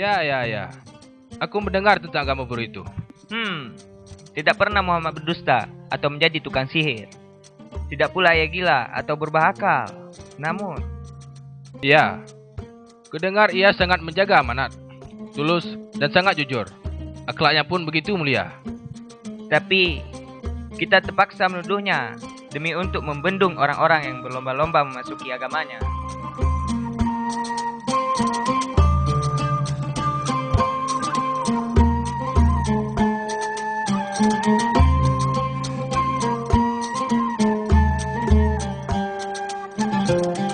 Ya, ya, ya. Aku mendengar tentang agama baru itu. Hmm, tidak pernah Muhammad berdusta atau menjadi tukang sihir. Tidak pula ia gila atau berbahakal. Namun, Ya, kudengar ia sangat menjaga amanat, tulus, dan sangat jujur. Akhlaknya pun begitu mulia. tapi kita terpaksa menuduhnya demi untuk membendung orang-orang yang berlomba-lomba memasuki agamanya. thank you